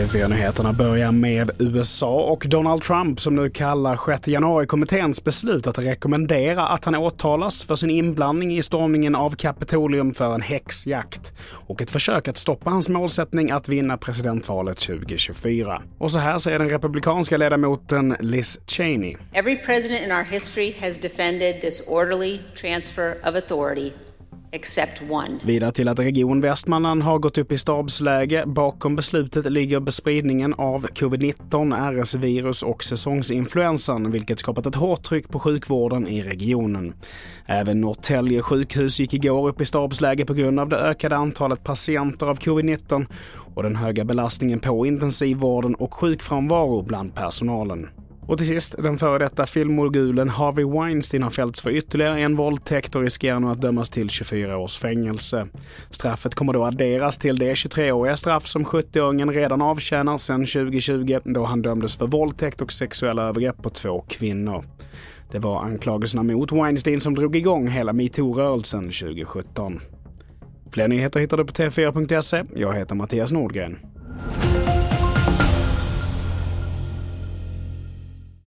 TV4-nyheterna börjar med USA och Donald Trump som nu kallar 6 januari-kommitténs beslut att rekommendera att han åtalas för sin inblandning i stormningen av Kapitolium för en häxjakt och ett försök att stoppa hans målsättning att vinna presidentvalet 2024. Och så här säger den republikanska ledamoten Liz Cheney. Every president in our history has defended this orderly transfer of authority. Vidare till att Region Västmanland har gått upp i stabsläge. Bakom beslutet ligger bespridningen av covid-19, RS-virus och säsongsinfluensan, vilket skapat ett hårt tryck på sjukvården i regionen. Även Norrtälje sjukhus gick igår upp i stabsläge på grund av det ökade antalet patienter av covid-19 och den höga belastningen på intensivvården och sjukfrånvaro bland personalen. Och till sist, den före detta filmmogulen Harvey Weinstein har fällts för ytterligare en våldtäkt och riskerar nu att dömas till 24 års fängelse. Straffet kommer då adderas till det 23-åriga straff som 70-åringen redan avtjänar sedan 2020 då han dömdes för våldtäkt och sexuella övergrepp på två kvinnor. Det var anklagelserna mot Weinstein som drog igång hela metoo-rörelsen 2017. Fler nyheter hittar du på tv4.se. Jag heter Mattias Nordgren.